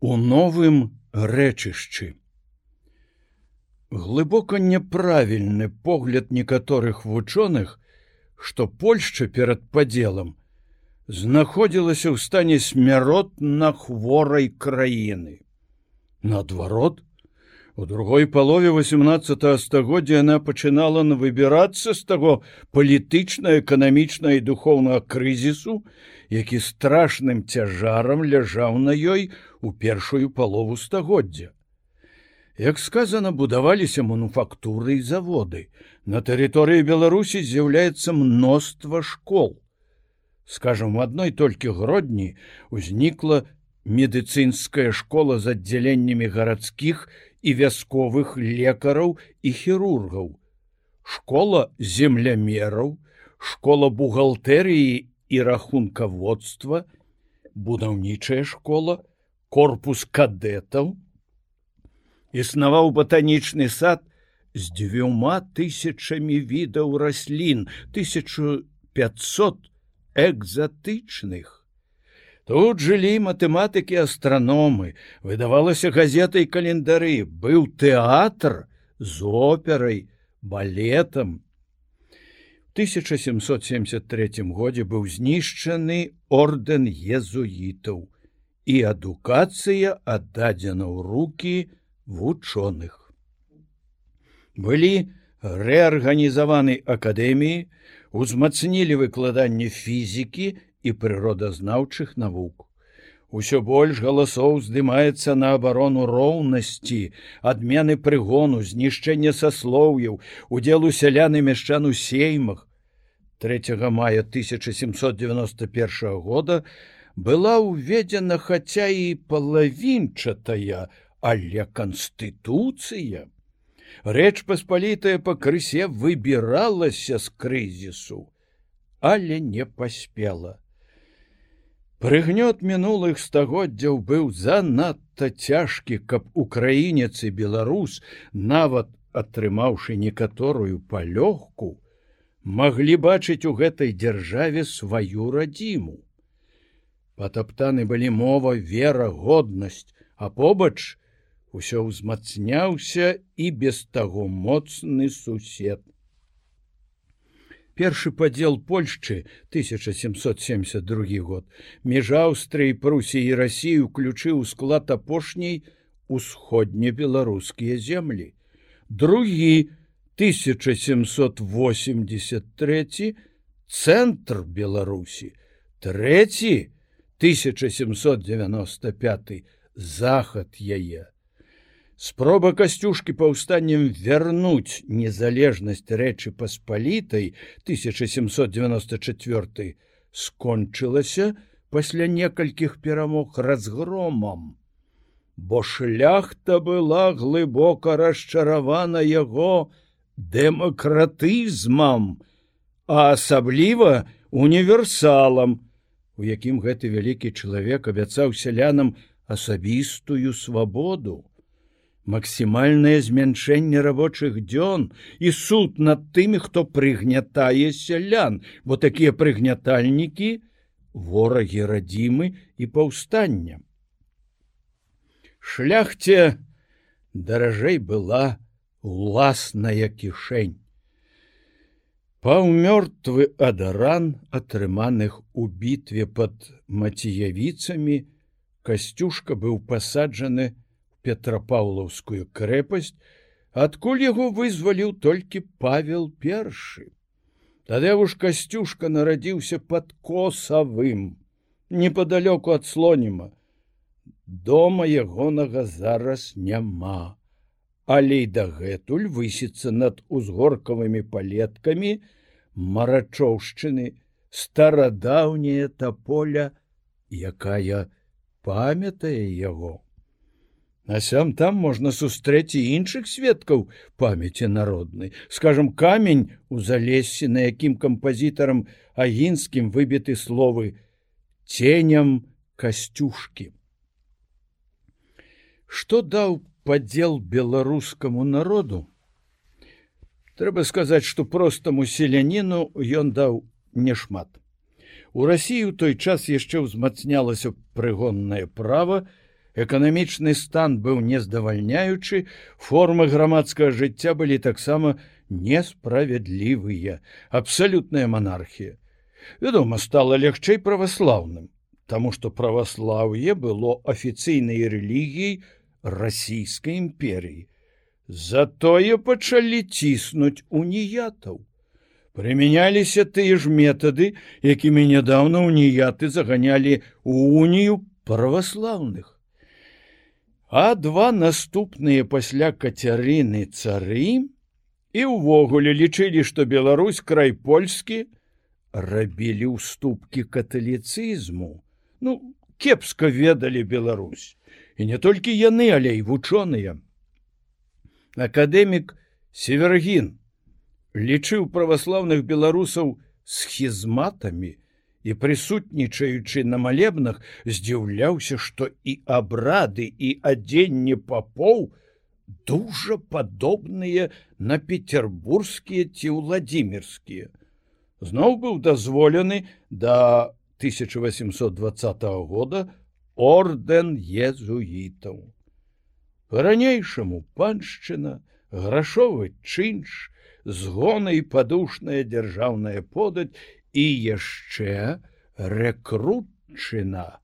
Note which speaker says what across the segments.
Speaker 1: у новым рэчышчы. Глыбока няправільны погляд некаторых вучоных, што Польшча перад падзелам знаходзілася ў стане смяротна хворай краіны. Наадварот, у другой палове 18 стагоддзя яна пачынала на выбірацца з таго палітычна-эканамічна і духоўнага крызісу, які страшным цяжарам ляжаў на ёй у першую палову стагоддзя. Як сказано, будаваліся мануфактуры і заводы. На тэрыторыі Беларусі з'яўляецца мноства школ. Скажам, в адной толькі гродні узнікла медыцынская школа з аддзяленнямі гарадскіх і вясковых лекараў і хірургаў. Школа землямераў, школа бухгалтэрыі і рахункаводства, будаўнічая школа, корпус кадэтаў, існаваў батанічны сад з дзвюма тысячамі відаў раслін 1500 экзатычных. Тут жылі матэматыкі астраномы, выдавалася газета і календары, быў тэатр з операй, балетам, 1773 годзе быў знішчаны ордэн езуітаў і адукацыя аддадзена ў руки вучоных. Былі рэарганізаваны акадэміі, узмацнілі выкладанне фізікі і прыродазнаўчых навук. Усё больш галасоў здымаецца на абарону роўнасці, адмены прыгону, знішчэння саслоўяў, удзелу сяляны мяшчан у сеймах, 3 мая 1791 года была уведзена хаця і палавінчатая, але канстытуцыя. Рэч паспалітая пакрысе выбіралася з крызісу, але не паспела. Прыгнёт мінулых стагоддзяў быў занадта цяжкі, каб украінец і беларус, нават атрымаўшы некаторую палёгку, маглі бачыць у гэтай дзяржаве сваю радзіму. Патаптаны былі мова, вера, годнасць, а побач усё ўзмацняўся і без таго моцны сусед. Першы падзел Польшчы 1772 год меж Аўстрыі, Прусіі і Расію уключыў склад апошняй усходнебеларускія землі. Другі 1783 цэнтр Беларусі, трэці 1795 захад яе. Спроба касцюшкі паўстаннем вярнуць незалежнасць рэчы паспалітай 1794 скончылася пасля некалькіх перамог разгромам. Бо шляхта была глыбока расчаравана яго, дэмакратызмам, а асабліва універсалам, у якім гэты вялікі чалавек абяцаў сялянам асабістую свабоду, максімальнае змяншэнне рабочых дзён і суд над тымі, хто прыгнятае сялян, бо такія прыгнятальнікі ворагі радзімы і паўстання. Шляхце даражэй была, уласная кішэнь. Паўмёртвы адаран, атрыманых у бітве пад маціявіцамі, касцюшка быў пасаджаны петрапаўлаўскую крэпасць, адкуль яго вызваліў толькі павел першы. Тады уж касцюшка нарадзіўся пад косавым, непадалёку ад слоніма. Дома ягонага зараз няма але і дагэтуль высіцца над узгоркавымі палеткамі марачоўшчыны старадаўняя таполя, якая памятае яго. Насям там можна сустрэць і іншых сведкаў памяці народнай. Скажам, камень у залесе, на якім кампазітарам агінскім выбіты словы ценям касцюшкі. Што даў падзел беларускаму народу трэба сказаць што простаму селяніну ён даў нешмат у рассію той час яшчэ ўзмацнялася прыгоннае права Эканамічны стан быў нездавальняючы, формы грамадскага жыцця былі таксама несправядлівыя, абсалютная манархія. Вядома, стала лягчэй праваслаўным, таму што праваслаўе было афіцыйнай рэлігіяй расійскай імперіі. Затое пачалі ціснуць уніятаў. Прымяняліся тыя ж метады, якімі нядаўна уніяты заганялі ў унію праваслаўных. А два наступныя пасля кацярыны цары і ўвогуле лічылі, што Беларусь край польскі рабілі ўступкі каталіцызму. Ну, кепска ведалі Беларусь. І не толькі яны, але і вучоныя. Акадэмік Севергін лічыў праваслаўных беларусаў схізматамі і прысутнічаючы на малебнах здзіўляўся, што і абрады і адзенне папоў дужа падобныя на петербургскія ці ўладзімірскія. Зноў быў дазволены да 1820 года орден езуітаў. Па-ранейшаму паншчына, грашовы чынш, згона і падушная дзяржаўная подаць і яшчэ рэкрутчына.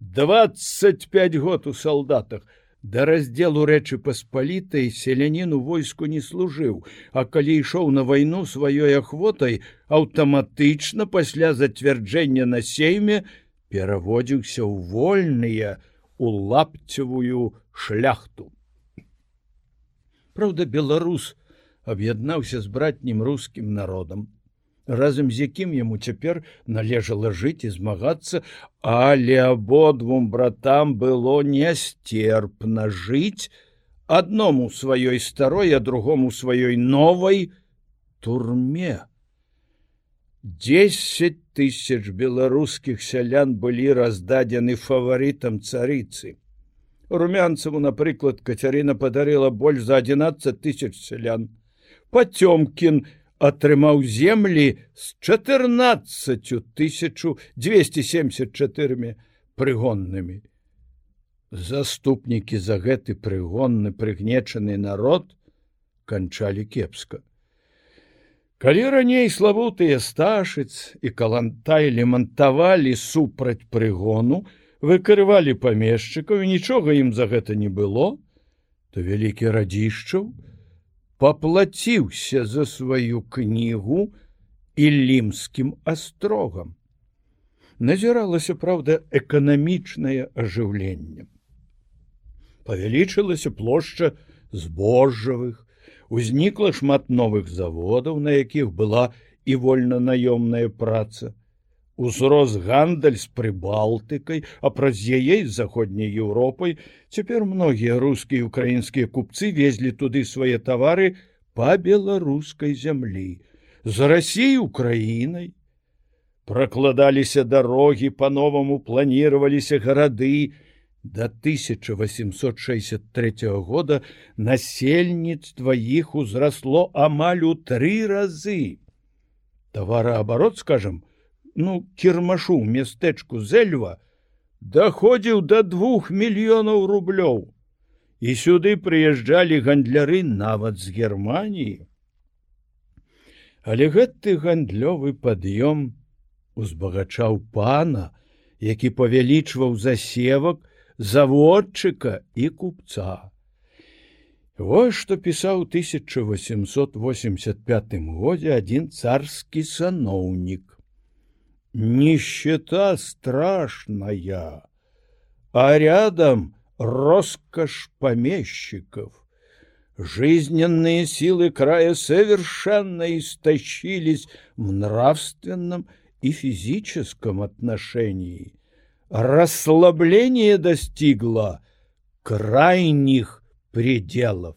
Speaker 1: 25 год у салдатах да раздзелу рэчы паспалітай селяніну войску не служыў, а калі ішоў на вайну сваёй ахвотай, аўтаматычна пасля зацвярджэння на сейме пераводзіўся ў вольныя у лапцевую шляхту. Праўда, беларус аб'яднаўся з братнім рускім народам разам з якім яму цяпер належала жыць і змагацца, але абодвум братам было нестерпна жыць адному сваёй старой, а другому сваёй новай турме. Десять тысяч беларускіх сялян былі раздадзены фаварытам царыцы. Румянцаму, напрыклад, Кацярына падарыла больш за 11 тысяч сялян. Пацёмкін, атрымаў землі з 14274 прыгоннымі. Заступнікі за гэты прыгонны прыгнечаны народ канчалі кепска. Калі раней славутыя сташыц і калантай лемантавалі супраць прыгону, выкрывалі памешчыкаў і нічога ім за гэта не было, то вялікі радзішчаў, поплаціўся за сваю кнігу і лімскім астрогам. Назіралася праўда эканамічнае ажыўленне. Павялічылася плошча збожжавых, узнікла шмат новых заводаў, на якіх была і вольна наёмная праца. Узрос гандаль з прыбалтыкай, а праз яе з заходняй Еўропай цяпер многія рускія і украінскія купцы везлі туды свае тавары па беларускай зямлі, з рассіі украінай. Пракладаліся дарогі, па-новаму планироваліся гарады. Да 1863 года насельніцтва іх узрасло амаль у тры разы. Тавараабарот, скажем, ну кірмашу мястэчку зельва даходзіў до двух мільёнаў рублёў. І сюды прыязджалі гандляры нават з германії але гэты гандлёвы пад'ём узбагачаў пана які павялічваў засевак заводчыка і купца. Вось што пісаў 1885 годзе адзін царскі саноўнік Нищета страшная, а рядом роскошь помещиков. Жизненные силы края совершенно истощились в нравственном и физическом отношении. Расслабление достигло крайних пределов.